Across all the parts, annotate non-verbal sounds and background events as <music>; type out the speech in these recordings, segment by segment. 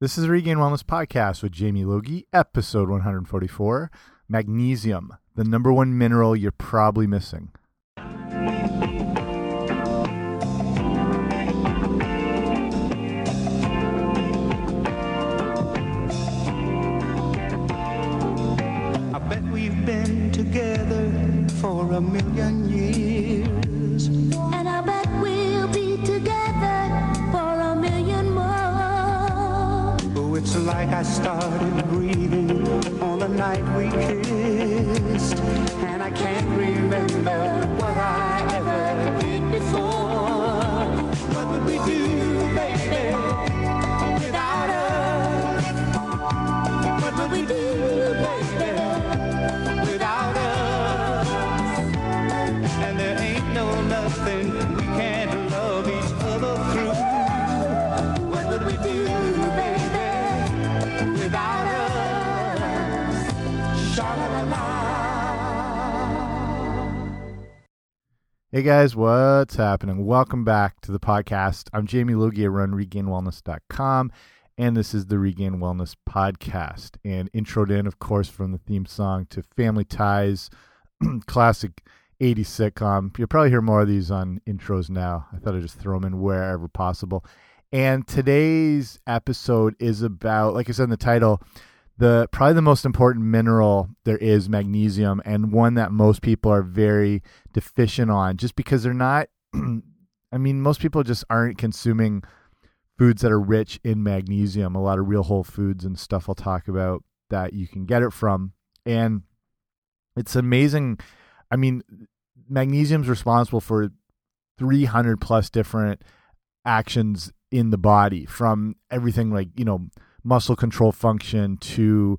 This is the Regained Wellness Podcast with Jamie Logie, episode 144 Magnesium, the number one mineral you're probably missing. Like Hey guys, what's happening? Welcome back to the podcast. I'm Jamie Logie. I run regainedwellness.com, and this is the Regained Wellness Podcast. And introed in, of course, from the theme song to Family Ties, <clears throat> classic 80s sitcom. You'll probably hear more of these on intros now. I thought I'd just throw them in wherever possible. And today's episode is about, like I said in the title, the probably the most important mineral there is magnesium and one that most people are very deficient on just because they're not <clears throat> I mean most people just aren't consuming foods that are rich in magnesium. A lot of real whole foods and stuff I'll talk about that you can get it from. And it's amazing. I mean magnesium's responsible for 300 plus different actions in the body from everything like you know muscle control function to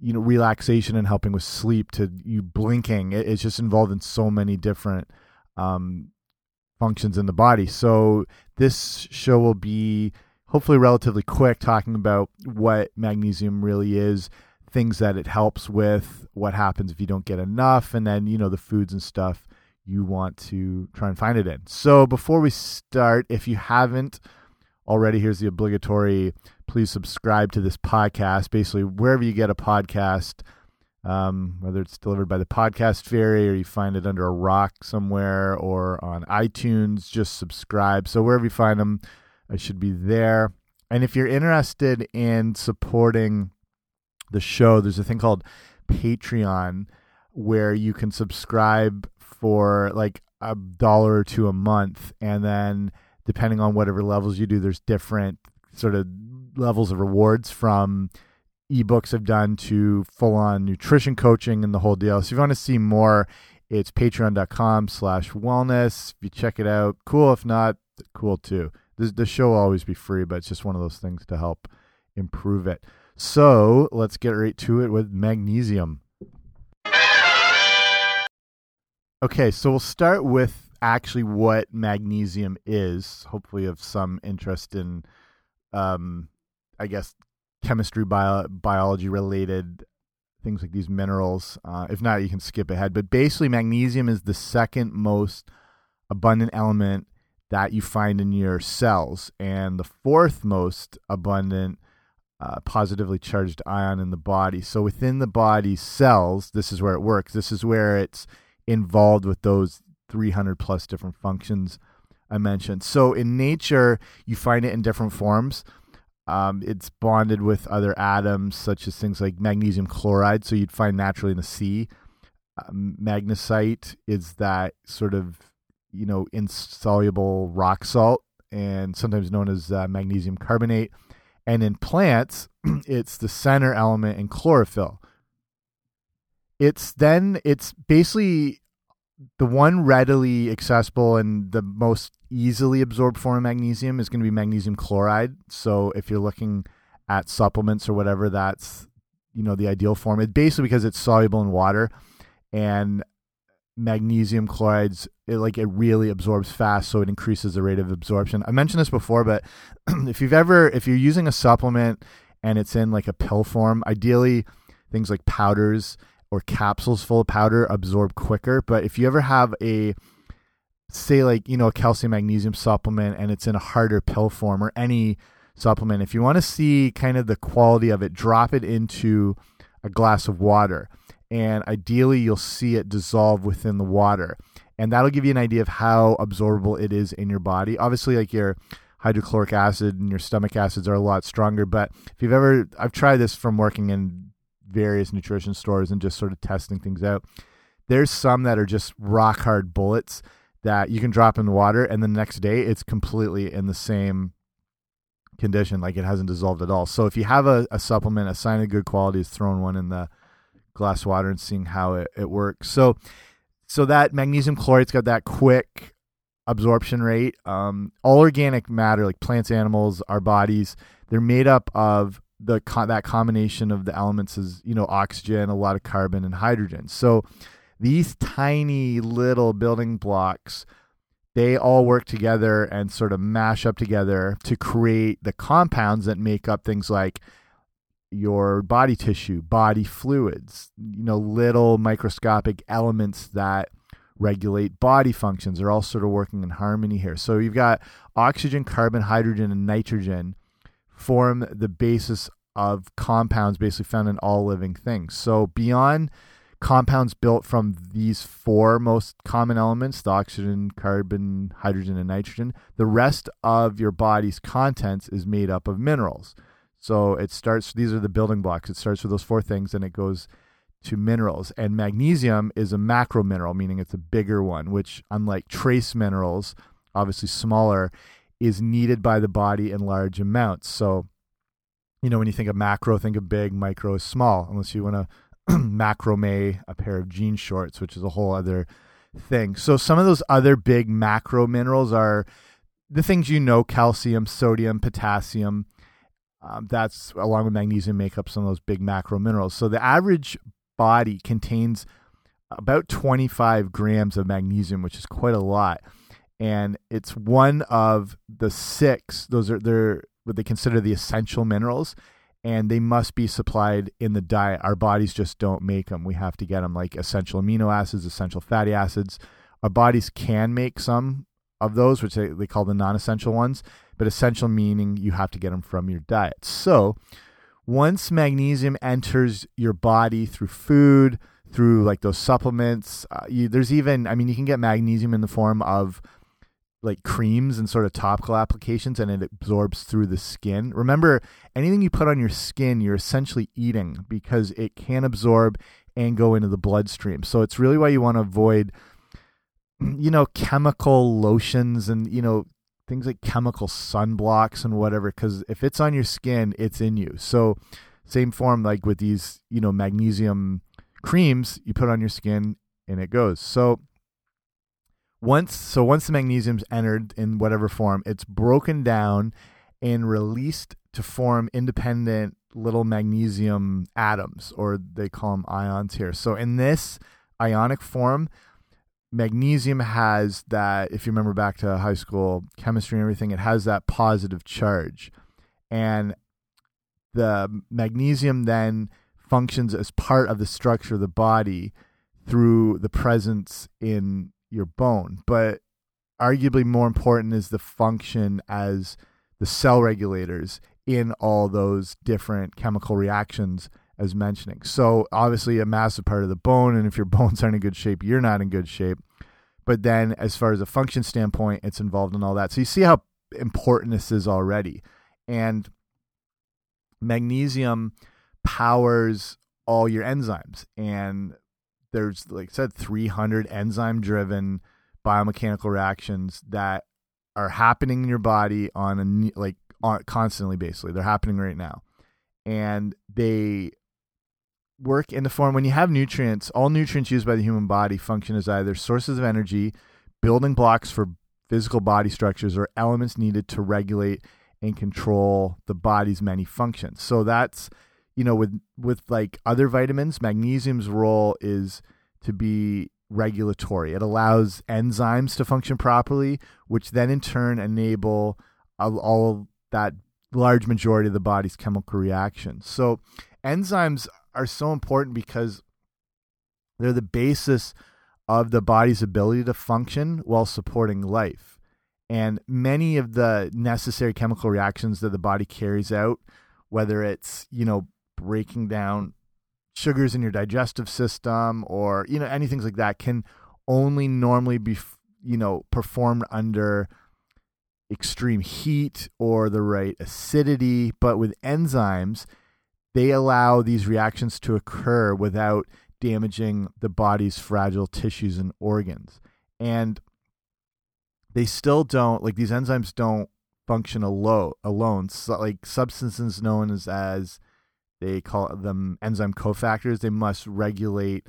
you know relaxation and helping with sleep to you blinking. It, it's just involved in so many different um, functions in the body. So this show will be hopefully relatively quick talking about what magnesium really is things that it helps with what happens if you don't get enough and then you know the foods and stuff you want to try and find it in. So before we start if you haven't already here's the obligatory please subscribe to this podcast. Basically wherever you get a podcast um, whether it's delivered by the podcast fairy or you find it under a rock somewhere or on itunes just subscribe. So wherever you find them i should be there. And if you're interested in supporting the show there's a thing called patreon where you can subscribe for like a dollar or two a month and then depending on whatever levels you do there's different sort of levels of rewards from ebooks I've done to full on nutrition coaching and the whole deal. So if you want to see more, it's patreon.com slash wellness. If you check it out, cool. If not, cool too. The show will always be free, but it's just one of those things to help improve it. So let's get right to it with magnesium. Okay, so we'll start with actually what magnesium is. Hopefully, of some interest in um, I guess chemistry, bio, biology related things like these minerals. Uh, if not, you can skip ahead. But basically, magnesium is the second most abundant element that you find in your cells, and the fourth most abundant uh, positively charged ion in the body. So within the body cells, this is where it works. This is where it's involved with those 300 plus different functions I mentioned. So in nature, you find it in different forms. Um, it's bonded with other atoms, such as things like magnesium chloride. So you'd find naturally in the sea. Um, magnesite is that sort of, you know, insoluble rock salt, and sometimes known as uh, magnesium carbonate. And in plants, <clears throat> it's the center element in chlorophyll. It's then it's basically the one readily accessible and the most easily absorbed form of magnesium is going to be magnesium chloride. So if you're looking at supplements or whatever, that's you know the ideal form. It basically because it's soluble in water, and magnesium chlorides it like it really absorbs fast, so it increases the rate of absorption. I mentioned this before, but <clears throat> if you've ever if you're using a supplement and it's in like a pill form, ideally things like powders or capsules full of powder absorb quicker. But if you ever have a say like you know a calcium magnesium supplement and it's in a harder pill form or any supplement. If you want to see kind of the quality of it, drop it into a glass of water. And ideally, you'll see it dissolve within the water. And that'll give you an idea of how absorbable it is in your body. Obviously, like your hydrochloric acid and your stomach acids are a lot stronger. But if you've ever, I've tried this from working in various nutrition stores and just sort of testing things out. There's some that are just rock hard bullets that you can drop in the water, and the next day it's completely in the same condition, like it hasn't dissolved at all. So if you have a, a supplement, a sign of good quality is throwing one in the glass water and seeing how it, it works. So so that magnesium chloride's got that quick absorption rate. Um, all organic matter, like plants, animals, our bodies, they're made up of the that combination of the elements is you know oxygen, a lot of carbon, and hydrogen. So these tiny little building blocks they all work together and sort of mash up together to create the compounds that make up things like your body tissue, body fluids, you know, little microscopic elements that regulate body functions are all sort of working in harmony here. So you've got oxygen, carbon, hydrogen, and nitrogen form the basis of compounds basically found in all living things. So beyond compounds built from these four most common elements the oxygen, carbon, hydrogen, and nitrogen. The rest of your body's contents is made up of minerals. So it starts, these are the building blocks. It starts with those four things and it goes to minerals. And magnesium is a macro mineral, meaning it's a bigger one, which, unlike trace minerals, obviously smaller, is needed by the body in large amounts. So, you know, when you think of macro, think of big, micro is small, unless you want to <clears throat> macrame a pair of jean shorts, which is a whole other thing. So some of those other big macro minerals are the things you know: calcium, sodium, potassium. Um, that's along with magnesium make up some of those big macro minerals. So the average body contains about 25 grams of magnesium, which is quite a lot. And it's one of the six. Those are they're what they consider the essential minerals and they must be supplied in the diet. Our bodies just don't make them. We have to get them like essential amino acids, essential fatty acids. Our bodies can make some of those, which they, they call the non essential ones, but essential meaning you have to get them from your diet. So once magnesium enters your body through food, through like those supplements, uh, you, there's even, I mean, you can get magnesium in the form of like creams and sort of topical applications and it absorbs through the skin. Remember, anything you put on your skin, you're essentially eating because it can absorb and go into the bloodstream. So it's really why you want to avoid <clears throat> you know chemical lotions and you know things like chemical sunblocks and whatever cuz if it's on your skin, it's in you. So same form like with these, you know, magnesium creams, you put on your skin and it goes. So once so once the magnesium's entered in whatever form, it's broken down and released to form independent little magnesium atoms, or they call them ions here. So in this ionic form, magnesium has that. If you remember back to high school chemistry and everything, it has that positive charge, and the magnesium then functions as part of the structure of the body through the presence in your bone. But arguably more important is the function as the cell regulators in all those different chemical reactions as mentioning. So obviously a massive part of the bone, and if your <laughs> bones aren't in good shape, you're not in good shape. But then as far as a function standpoint, it's involved in all that. So you see how important this is already. And magnesium powers all your enzymes. And there's like I said 300 enzyme driven biomechanical reactions that are happening in your body on a like on, constantly basically. They're happening right now. And they work in the form when you have nutrients all nutrients used by the human body function as either sources of energy building blocks for physical body structures or elements needed to regulate and control the body's many functions. So that's you know with with like other vitamins magnesium's role is to be regulatory. It allows enzymes to function properly which then in turn enable all, that large majority of the body's chemical reactions. So enzymes are so important because they're the basis of the body's ability to function while supporting life. And many of the necessary chemical reactions that the body carries out, whether it's you know breaking down sugars in your digestive system or you know anything like that, can only normally be you know performed under extreme heat or the right acidity. But with enzymes, they allow these reactions to occur without damaging the body's fragile tissues and organs. And they still don't like these enzymes don't function alone alone so, like substances known as as they call them enzyme cofactors. They must regulate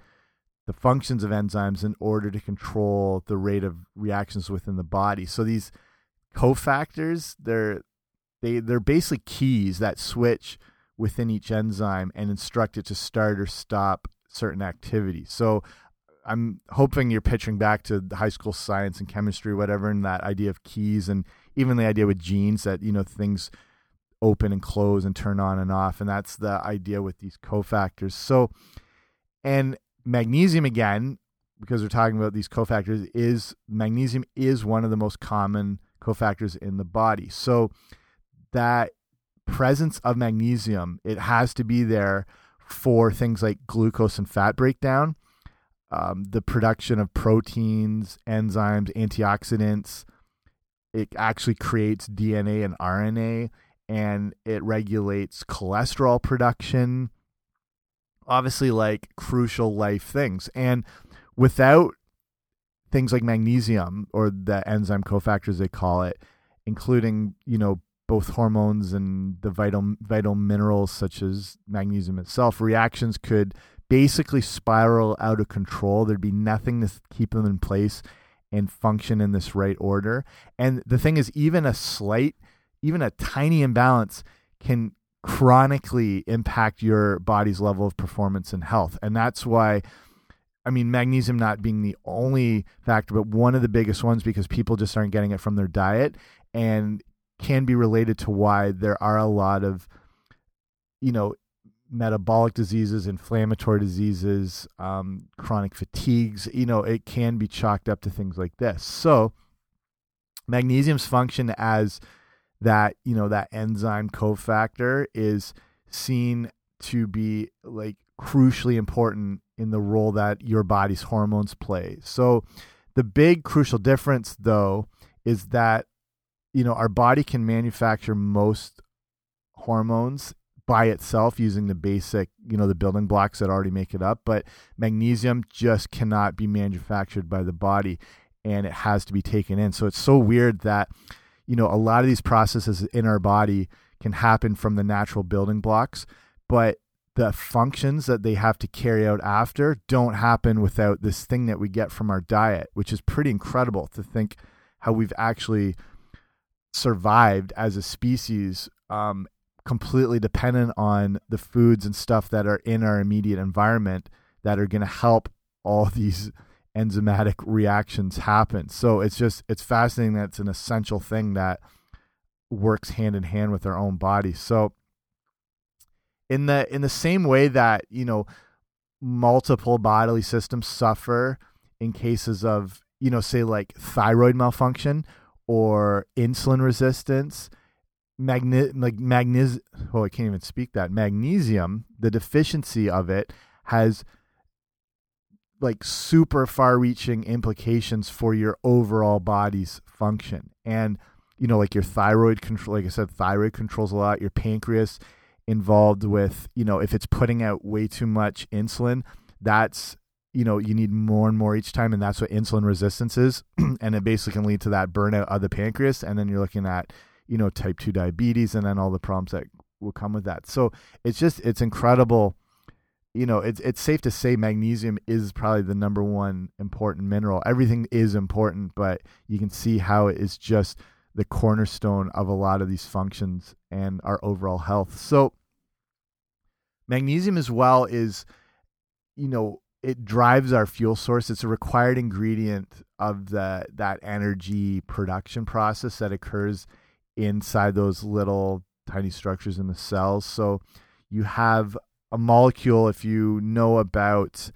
the functions of enzymes in order to control the rate of reactions within the body. So these cofactors they're they they're basically keys that switch within each enzyme and instruct it to start or stop certain activities. So I'm hoping you're pitching back to high school science and chemistry, whatever, and that idea of keys and even the idea with genes that you know things open and close and turn on and off, and that's the idea with these cofactors. So, and magnesium again, because we're talking about these cofactors, is magnesium is one of the most common cofactors in the body. So that presence of magnesium, it has to be there for things like glucose and fat breakdown um, the production of proteins, enzymes, antioxidants. It actually creates DNA and RNA, and it regulates cholesterol production. Obviously, like crucial life things. And without things like magnesium or the enzyme cofactors they call it, including you know both hormones and the vital vital minerals such as magnesium itself, reactions could basically spiral out of control. There'd be nothing to keep them in place and function in this right order. And the thing is, even a slight, even a tiny imbalance can chronically impact your body's level of performance and health. And that's why, I mean, magnesium not being the only factor, but one of the biggest ones because people just aren't getting it from their diet and can be related to why there are a lot of, you know, metabolic diseases, inflammatory diseases, um, chronic fatigues. You know, it can be chalked up to things like this. So, magnesium's function as that, you know, that enzyme cofactor is seen to be like crucially important in the role that your body's hormones play. So, the big crucial difference, though, is that, you know, our body can manufacture most hormones by itself using the basic, you know, the building blocks that already make it up. But magnesium just cannot be manufactured by the body and it has to be taken in. So it's so weird that, you know, a lot of these processes in our body can happen from the natural building blocks, but the functions that they have to carry out after don't happen without this thing that we get from our diet, which is pretty incredible to think how we've actually survived as a species um, completely dependent on the foods and stuff that are in our immediate environment that are going to help all <laughs> these enzymatic reactions happen. So it's just it's fascinating that it's an essential thing that works hand in hand with our own body. So in the in the same way that, you know, multiple bodily systems suffer in cases of, you know, say like thyroid malfunction or insulin resistance, magne like magnesium oh I can't even speak that magnesium the deficiency of it has like super far reaching implications for your overall body's function. And you know like your thyroid control like I said thyroid controls a lot. Your pancreas involved with you know if it's putting out way too much insulin that's you know you need more and more each time and that's what insulin resistance is. <clears throat> And it basically can lead to that burnout of the pancreas and then you're looking at you know type 2 diabetes and then all the problems that will come with that. So it's just it's incredible you know it's it's safe to say magnesium is probably the number one important mineral. Everything is important but you can see how it is just the cornerstone of a lot of these functions and our overall health. So magnesium as well is you know it drives our fuel source. It's a required ingredient of the that energy production process that occurs inside those little tiny structures in the cells. So you have a molecule, if you know about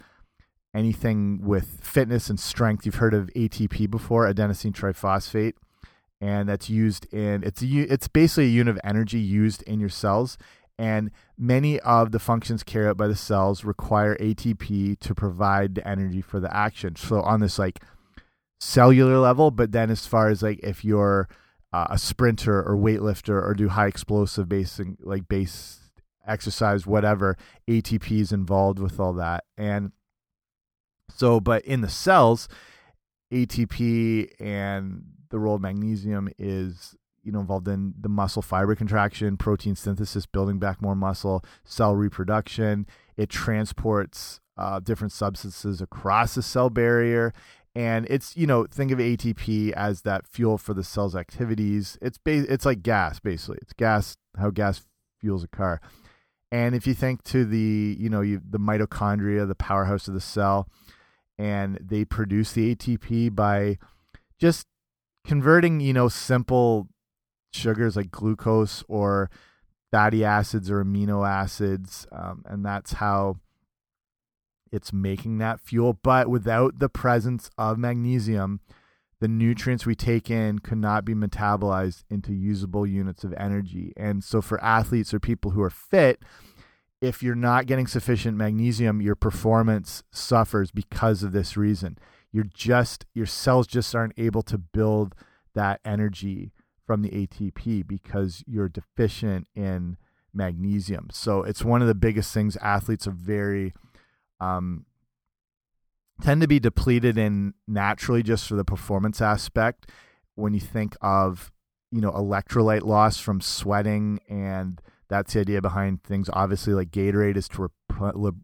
anything with fitness and strength, you've heard of ATP before, adenosine triphosphate. and that's used in it's a, it's basically a unit of energy used in your cells and many of the functions carried out by the cells require ATP to provide the energy for the action. So on this like cellular level, but then as far as like if you're uh, a sprinter or weightlifter or do high explosive basic like base exercise, whatever, ATP is involved with all that. And so, but in the cells, ATP and the role of magnesium is you know involved in the muscle fiber contraction, protein synthesis, building back more muscle, cell reproduction. It transports uh, different substances across the cell barrier, and it's you know think of ATP as that fuel for the cell's activities. It's it's like gas basically. It's gas how gas fuels a car. And if you think to the you know you, the mitochondria, the powerhouse of the cell, and they produce the ATP by just converting you know simple sugars like glucose or fatty acids or amino acids, um, and that's how it's making that fuel. But without the presence of magnesium, the nutrients we take in could not be metabolized into usable units of energy. And so, for athletes or people who are fit, if you're not getting sufficient magnesium, your performance suffers because of this reason. You're just, your cells just aren't able to build that energy from the ATP because you're deficient in magnesium. So it's one of the biggest things athletes are very um, tend to be depleted in naturally just for the performance aspect. When you think of you know electrolyte loss from sweating, and that's the idea behind things. Obviously, like Gatorade is to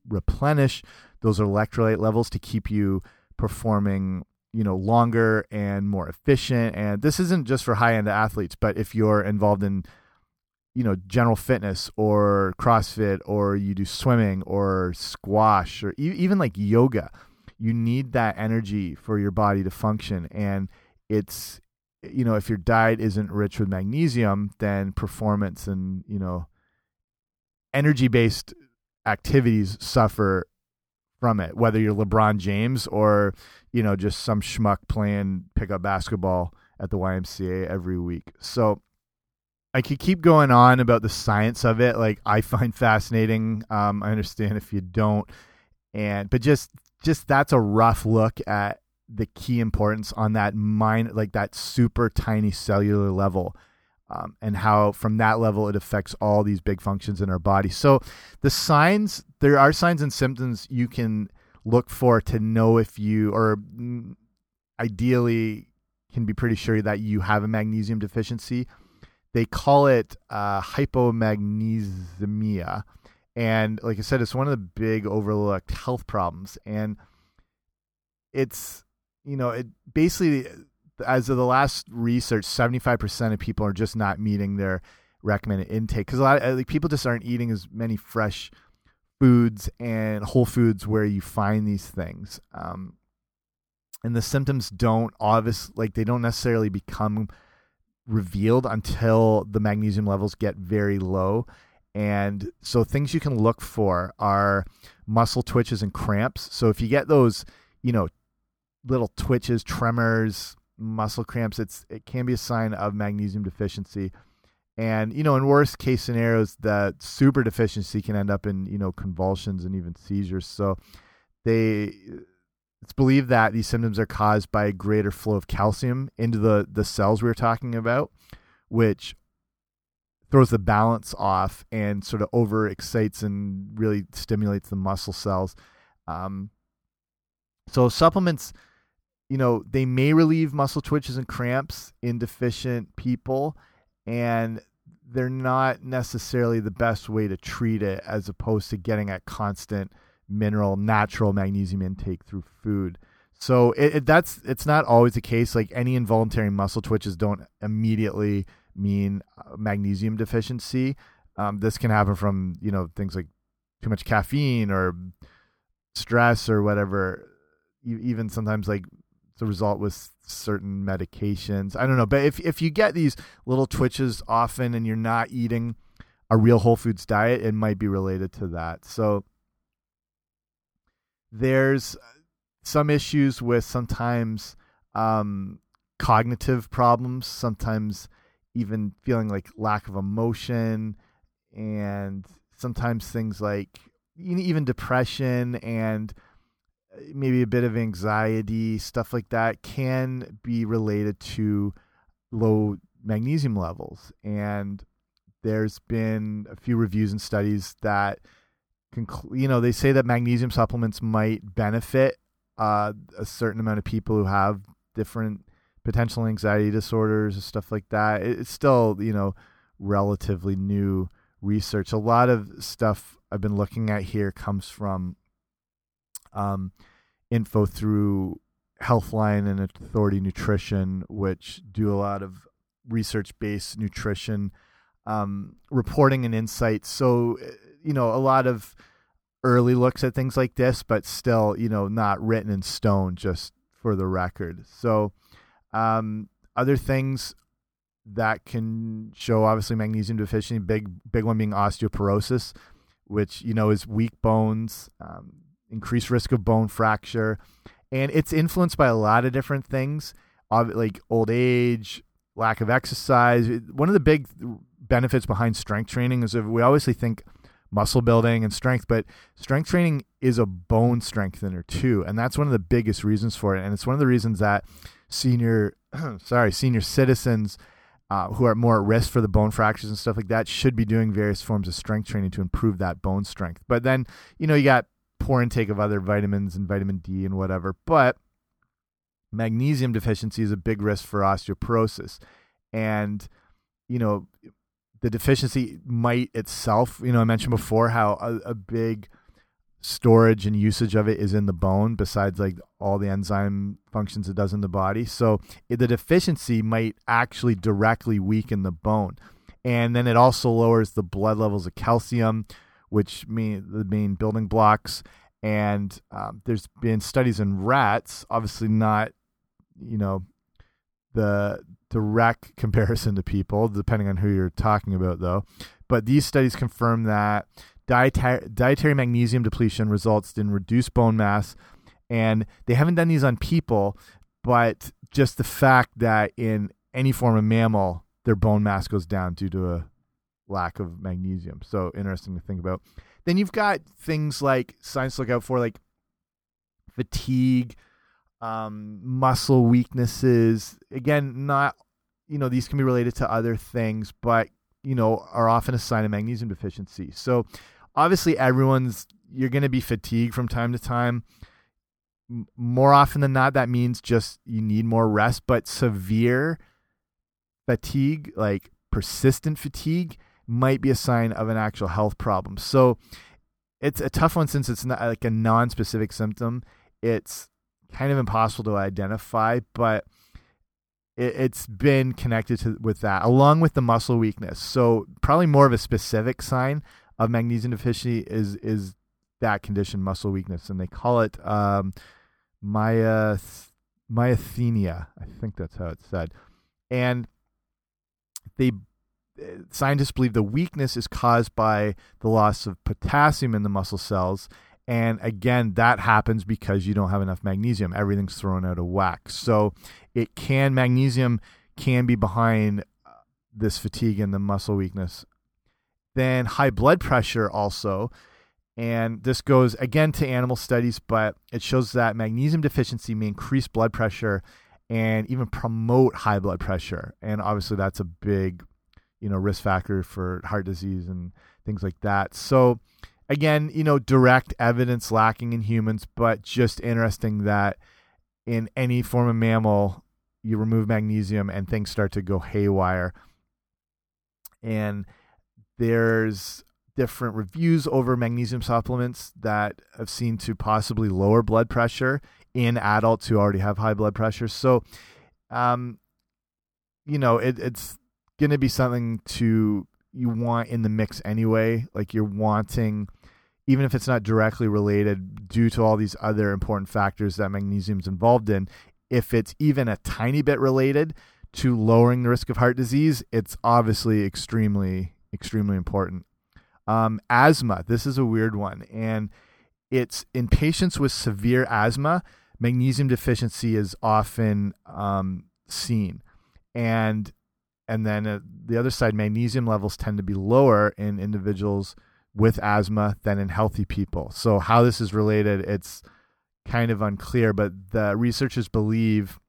replenish those electrolyte levels to keep you performing you know longer and more efficient and this isn't just for high end athletes but if you're involved in you know general fitness or crossfit or you do swimming or squash or even like yoga you need that energy for your body to function and it's you know if your diet isn't rich with magnesium then performance and you know energy based activities suffer from it, whether you're LeBron James or you know just some schmuck playing pickup basketball at the YMCA every week. So I could keep going on about the science of it, like I find <laughs> fascinating. Um, I understand if you don't, and but just just that's a rough look at the key importance on that mind, like that super tiny cellular level um, and how from that level it affects all these big functions in our body. So the signs, there are signs and symptoms you can look for to know if you, or ideally can be pretty sure that you have a magnesium deficiency. They call it uh, hypomagnesemia. And like I said, it's one of the big overlooked health problems. And it's, you know, it basically as of the last research, seventy five percent of people are just not meeting their recommended intake because a lot of like, people just aren't eating as many fresh foods and whole foods where you find these things. Um, and the symptoms don't obvious like they don't necessarily become revealed until the magnesium levels get very low. And so things you can look for are muscle twitches and cramps. So if you get those, you know, little twitches, tremors, muscle cramps, it's it can be a sign of magnesium deficiency. And you know, in worst case scenarios, that super deficiency can end up in you know convulsions and even seizures. So they it's believed that these symptoms are caused by a greater flow of calcium into the the cells we were talking about, which throws the balance off and sort of over excites and really stimulates the muscle cells. Um, so supplements you know, they may relieve muscle twitches and cramps in deficient people, and they're not necessarily the best way to treat it as opposed to getting at constant mineral, natural magnesium intake through food. So it, it, that's it's not always the case. Like any involuntary muscle twitches don't immediately mean uh, magnesium deficiency. Um, this can happen from you know things like too much caffeine or stress or whatever. Even sometimes like the result with certain medications. I don't know, but if if you get these little twitches often and you're not eating a real whole foods diet, it might be related to that. So there's some issues with sometimes um, cognitive problems, sometimes even feeling like lack of emotion, and sometimes things like even depression and uh, maybe a bit of anxiety, stuff like that, can be related to low magnesium levels. And there's been a few reviews and studies that you know, they say that magnesium supplements might benefit uh, a certain amount of people who have different potential anxiety disorders and stuff like that. It's still, you know, relatively new research. A lot of stuff I've been looking at here comes from um, info through Healthline and Authority Nutrition, which do a lot of research based nutrition um, reporting and insights. So, uh, you know, a lot of early looks at things like this, but still, you know, not written in stone, just for the record. So, um, other things that can show obviously magnesium deficiency, big big one being osteoporosis, which you know is weak bones, um, increased risk of bone fracture, and it's influenced by a lot of different things, like old age, lack of exercise. One of the big benefits behind strength training is we obviously think muscle building and strength, but strength training is a bone strengthener too, and that's one of the biggest reasons for it. And it's one of the reasons that senior, <clears throat> sorry, senior citizens uh, who are more at risk for the bone fractures and stuff like that should be doing various forms of strength training to improve that bone strength. But then, you know, you got poor intake of other vitamins and vitamin D and whatever. But magnesium deficiency is a big risk for osteoporosis. And, you know, the deficiency might itself, you know, I mentioned before how a, a big storage and usage of it is in the bone besides like all the enzyme functions it does in the body. So the deficiency might actually directly weaken the bone. And then it also lowers the blood levels of calcium which mean the main building blocks. And um, there's been studies in rats obviously not you know the direct <laughs> comparison to people depending on who you're talking about though. But these studies confirm that dietary, dietary magnesium depletion results in reduced bone mass and they haven't done these on people but just the fact that in any form of mammal their bone mass goes down due to a lack of magnesium. So interesting to think about. Then you've got things like science to look out for like fatigue um, muscle weaknesses. Again not you know these can be related to other things but you know are often a sign of magnesium deficiency. So obviously everyone's you're going to be fatigued from time to time. More often than not that means just you need more rest but severe fatigue like persistent fatigue might be a sign of an actual health problem. So it's a tough one since it's not like a non-specific symptom. It's kind of impossible to identify but it, it's been connected to with that along with the muscle weakness. So probably more of a specific sign of magnesium deficiency is is that condition muscle weakness and they call it um mya myasthenia i think that's how it's said. And they scientists believe the weakness is caused by the loss of potassium in the muscle cells and again that happens because you don't have enough magnesium. Everything's thrown out of whack. So it can magnesium can be behind this fatigue and the muscle weakness then high blood pressure also. And this goes again to animal studies but it shows that magnesium deficiency may increase blood pressure and even promote high blood pressure. And obviously that's a big you know risk factor for heart disease and things like that. So again you know direct evidence lacking in humans but just interesting that in any form of mammal you remove magnesium and things start to go haywire. And there's different reviews over magnesium supplements that have seen to possibly lower blood pressure in adults who already have high blood pressure. So, um, you know, it, it's going to be something to you want in the mix anyway. Like you're wanting, even if it's not directly related, due to all these other important factors that magnesium's involved in. If it's even a tiny bit related to lowering the risk of heart disease, it's obviously extremely, extremely important. Um, asthma. This is a weird one, and it's in patients with severe asthma. Magnesium deficiency is often um, seen, and and then uh, the other side, magnesium levels tend to be lower in individuals with asthma than in healthy people. So how this is related, it's kind of unclear, but the researchers believe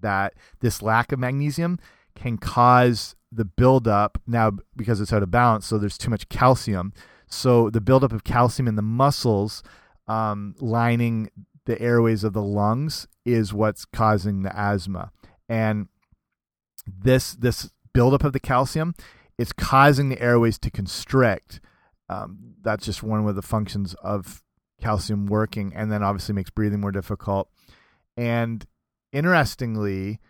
that this lack of magnesium can cause the buildup now because it's out of balance. So there's too much calcium. So the buildup of calcium in the muscles um, lining the airways of the lungs is what's causing the asthma. And this this buildup of the calcium is causing the airways to constrict. Um, that's just one of the functions of calcium working, and then obviously makes breathing more difficult. And interestingly,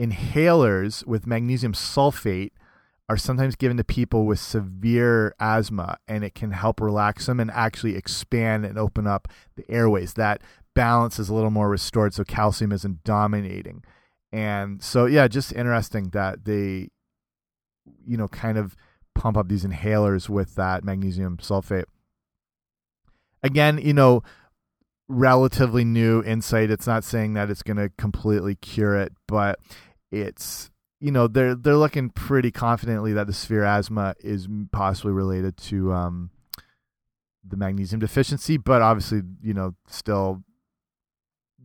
inhalers with magnesium sulfate are sometimes given to people with severe asthma, and it can help relax them and actually expand and open up the airways. That balance is a little more restored, so calcium isn't dominating. And so, yeah, just interesting that they, you know, kind of pump up these inhalers with that magnesium sulfate. Again, you know, relatively new insight. It's not saying that it's going to completely cure it, but it's you know they're they're looking pretty confidently that the severe asthma is possibly related to um, the magnesium deficiency, but obviously you know still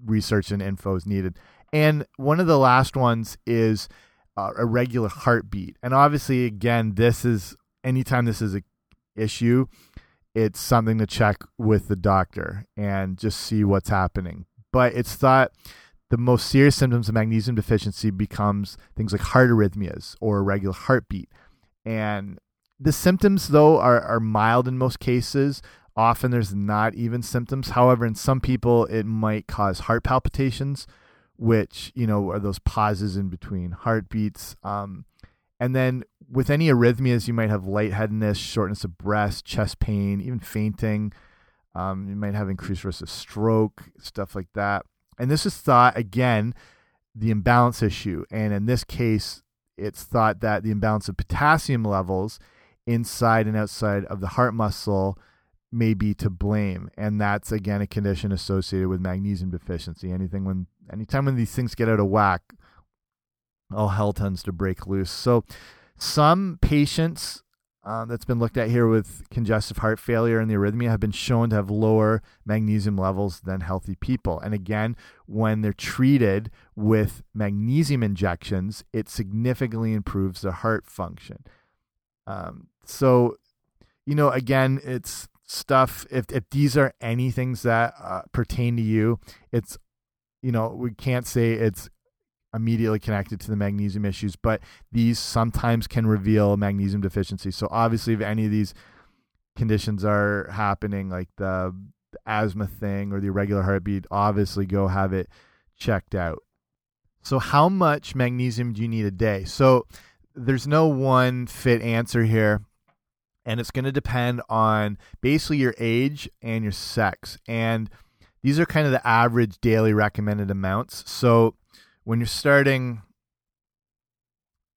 research and info is needed. And one of the last ones is uh, irregular heartbeat, and obviously again this is anytime this is a issue, it's something to check with the doctor and just see what's happening. But it's thought the most serious symptoms of magnesium deficiency becomes things like heart arrhythmias or irregular heartbeat. And the symptoms, though, are, are mild in most cases. Often there's not even symptoms. However, in some people, it might cause heart palpitations, which, you know, are those pauses in between heartbeats. Um, and then with any arrhythmias, you might have lightheadedness, shortness of breath, chest pain, even fainting. Um, you might have increased risk of stroke, stuff like that. And this is thought, again, the imbalance issue. And in this case, it's thought that the imbalance of potassium levels inside and outside of the heart muscle may be to blame. And that's, again, a condition associated with magnesium deficiency. Anything when, anytime when these things get out of whack, all hell tends to break loose. So, some patients uh, that's been looked at here with congestive heart failure and the arrhythmia have been shown to have lower magnesium levels than healthy people. And again, when they're treated with magnesium injections, it significantly improves their heart function. Um, so, you know, again, it's stuff. If if these are any things that uh, pertain to you, it's you know we can't say it's immediately connected to the magnesium issues, but these sometimes can reveal magnesium deficiency. So obviously, if any of these conditions are happening, like the, asthma thing or the irregular heartbeat, obviously go have it checked out. So how much magnesium do you need a day? So there's no one fit answer here. And it's going to depend on basically your age and your sex. And these are kind of the average daily recommended amounts. So when you're starting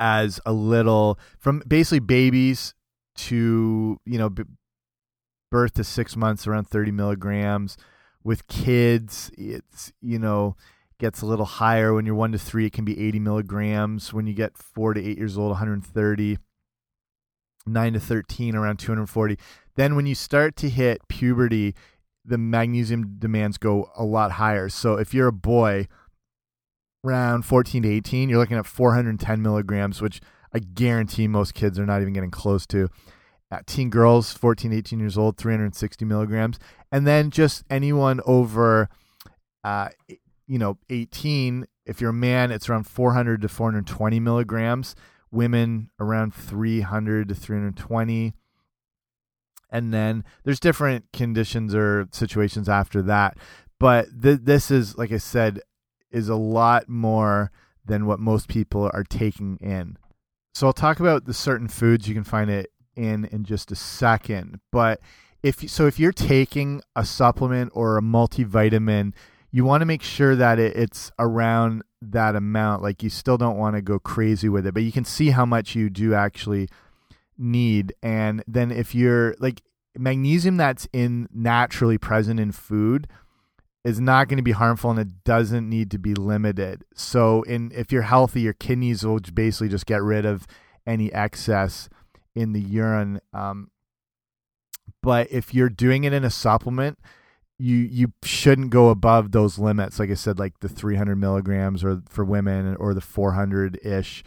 as a little from basically babies to you know birth to six months around 30 milligrams with kids it's you know gets a little higher. When you're one to three it can be 80 milligrams. When you get four to eight years old 130 nine to 13 around 240 then when you start to hit puberty the magnesium demands go a lot higher. So if you're a boy around 14 to 18, you're looking at 410 milligrams, which I guarantee most kids are not even getting close to. At teen girls, 14 18 years old, 360 milligrams. And then just anyone over, uh, you know, 18, if you're a man, it's around 400 to 420 milligrams. Women, around 300 to 320. And then there's different conditions or situations after that. But th this is, like I said, is a lot more than what most people are taking in. So I'll talk about the certain foods you can find it in in just a second. But if so, if you're taking a supplement or a multivitamin, you want to make sure that it, it's around that amount. Like you still don't want to go crazy with it, but you can see how much you do actually need. And then if you're like magnesium that's in naturally present in food is not going to be harmful and it doesn't need to be limited. So in if you're healthy, your kidneys will basically just get rid of any excess in the urine. Um, but if you're doing it in a supplement, you you shouldn't go above those limits. Like I said, like the 300 milligrams or for women or the 400 ish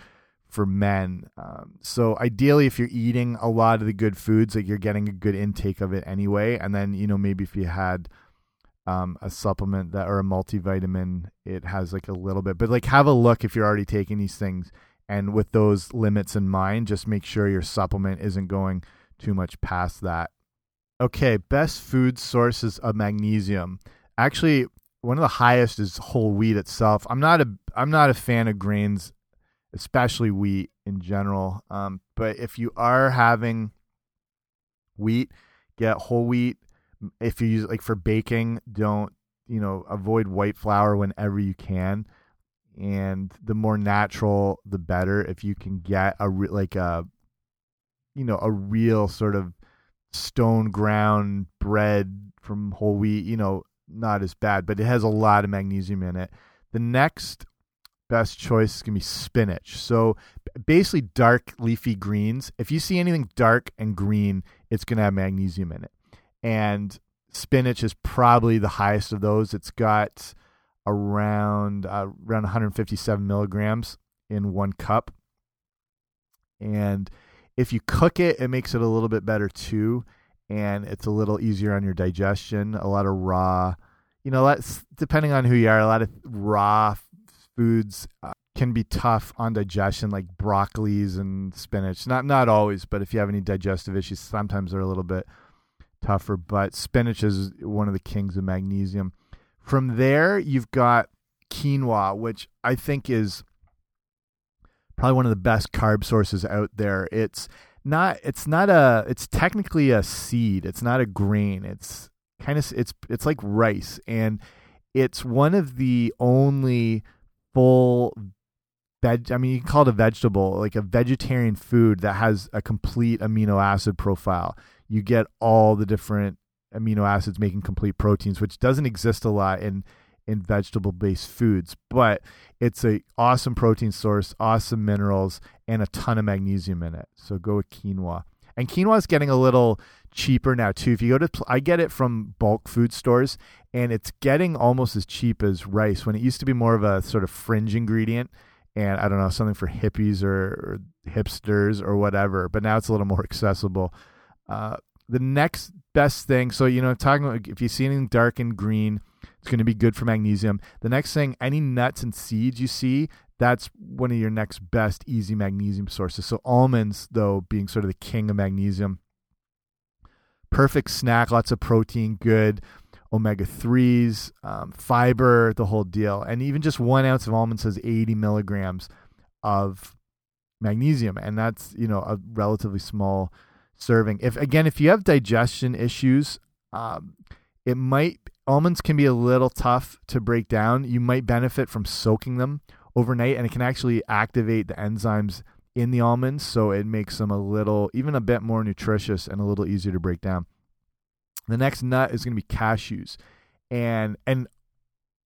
for men. Um, so ideally, if you're eating a lot of the good foods, like you're getting a good intake of it anyway, and then you know maybe if you had um, a supplement that or a multivitamin, it has like a little bit. But like have a look if you're already taking these things, and with those limits in mind, just make sure your supplement isn't going too much past that. Okay, best food sources of magnesium. Actually, one of the highest is whole wheat itself. I'm not a I'm not a fan of grains especially wheat in general. Um, but if you are having wheat, get whole wheat. If you use like for baking, don't you know avoid white flour whenever you can. And the more natural, the better. If you can get a re like a, you know, a real sort of stone ground bread from whole wheat, you know, not as bad, but it has a lot of magnesium in it. The next best choice is going to be spinach. So basically, dark leafy greens. If you see anything dark and green, it's going to have magnesium in it. And spinach is probably the highest of those. It's got around uh, around 157 milligrams in one cup. And if you cook it, it makes it a little bit better too. And it's a little easier on your digestion. A lot of raw, you know, that's depending on who you are, a lot of raw foods uh, can be tough on digestion, like broccolis and spinach. Not not always, but if you have any digestive issues, sometimes they're a little bit tougher. But spinach is one of the kings of magnesium. From there, you've got quinoa, which I think is probably one of the best carb sources out there. It's not it's not a it's technically a seed. It's not a grain. It's kind of it's it's like rice and it's one of the only full veg I mean you can call it a vegetable, like a vegetarian food that has a complete amino acid profile. You get all the different amino acids making complete proteins, which doesn't exist a lot in in vegetable based foods, but it's a awesome protein source, awesome minerals, and a ton of magnesium in it. So go with quinoa. And quinoa is getting a little cheaper now too. If you go to, I get it from bulk food stores, and it's getting almost as cheap as rice. When it used to be more of a sort of fringe ingredient, and I don't know something for hippies or, or hipsters or whatever. But now it's a little more accessible. Uh, the next best thing, so you know, talking about if you see anything dark and green, it's going to be good for magnesium. The next thing, any nuts and seeds you see, that's one of your next best easy magnesium sources. So almonds, though, being sort of the king of magnesium, perfect snack, lots of protein, good omega 3s, um, fiber, the whole deal. And even just one ounce of almonds has 80 milligrams of magnesium. And that's, you know, a relatively small serving. If, again, if you have digestion issues, um, it might, almonds can be a little tough to break down. You might benefit from soaking them overnight, and it can actually activate the enzymes in the almonds. So it makes them a little, even a bit more nutritious and a little easier to break down. The next nut is going to be cashews, and and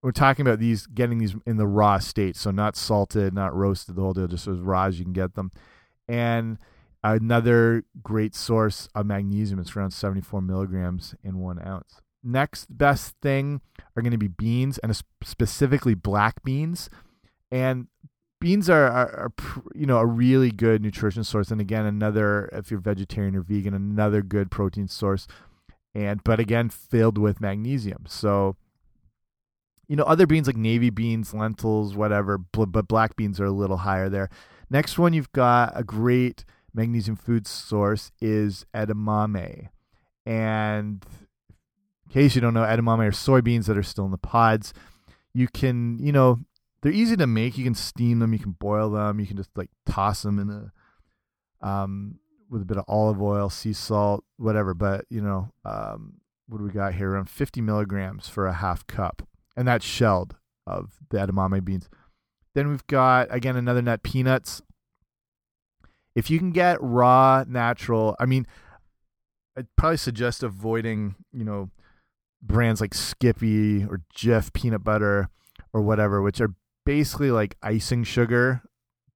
we're talking about these getting these in the raw state, so not salted, not roasted, the whole deal, just as raw as you can get them. And another great source of magnesium. It's around 74 milligrams in one ounce. Next best thing are going to be beans, and specifically black beans. And beans are, are, are, you know a really good nutrition source and again another if you're vegetarian or vegan another good protein source and but again filled with magnesium. So you know other beans like navy beans, lentils, whatever, but black beans are a little higher there. Next one you've got a great magnesium food source is edamame. And in case you don't know, edamame are soybeans that are still in the pods. You can, you know, they're easy to make. You can steam them, you can boil them, you can just like toss them in a um with a bit of olive oil, sea salt, whatever. But you know, um, what do we got here? Around 50 milligrams for a half cup, and that's shelled of the edamame beans. Then we've got again another nut, peanuts. If you can get raw, natural, I mean, I'd probably suggest avoiding, you know, brands like Skippy or Jif peanut butter or whatever, which are basically like icing sugar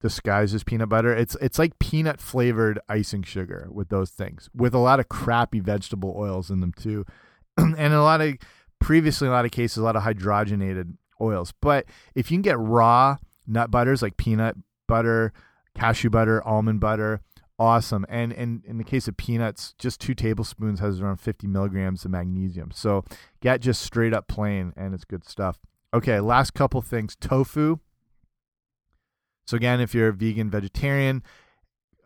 disguised as peanut butter. It's it's like peanut flavored icing sugar with those things, with a lot of crappy vegetable oils in them too, <clears throat> and a lot of previously a lot of cases a lot of hydrogenated oils. But if you can get raw nut butters like peanut butter, cashew butter, almond butter, awesome. And and in the case of peanuts, just two tablespoons has around 50 milligrams of magnesium. So get just straight up plain, and it's good stuff. Okay, last couple things. Tofu. So again, if you're a vegan vegetarian,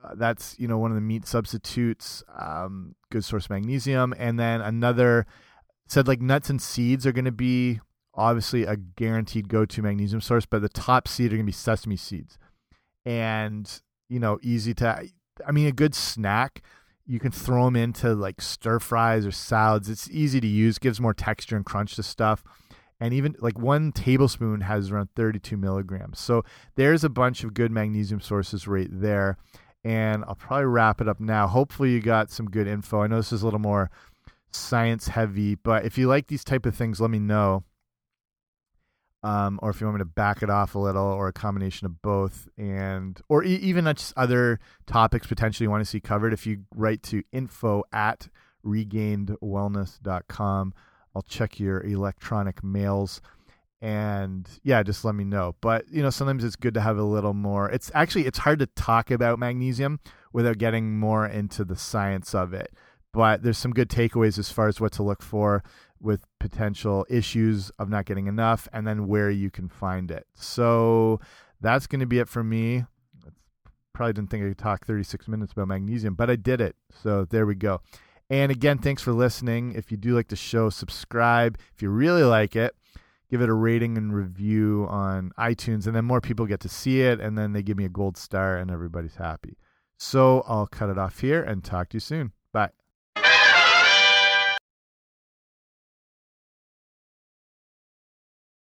uh, that's you know one of the meat substitutes. Um, good source of magnesium, and then another said like nuts and seeds are going to be obviously a guaranteed go-to magnesium source, but the top seed are going to be sesame seeds, and you know easy to. I mean, a good snack. You can throw them into like stir fries or salads. It's easy to use, gives more texture and crunch to stuff and even like one tablespoon has around 32 milligrams. So there's a bunch of good magnesium sources right there. And I'll probably wrap it up now. Hopefully you got some good info. I know this is a little more science heavy, but if you like these type of things, let me know. Um, or if you want me to back it off a little, or a combination of both, and or e even just other topics potentially you want to see covered, if you write to info at regainedwellness.com. I'll check your electronic mails and yeah, just let me know. But you know, sometimes it's good to have a little more. It's actually it's hard to talk about magnesium without getting more into the science of it. But there's some good takeaways as far as what to look for with potential issues of not getting enough and then where you can find it. So that's going to be it for me. Probably didn't think I could talk 36 minutes about magnesium, but I did it. So there we go. And again, thanks for listening. If you do like the show, subscribe. If you really like it, give it a rating and review on iTunes, and then more people get to see it, and then they give me a gold star, and everybody's happy. So I'll cut it off here and talk to you soon. Bye.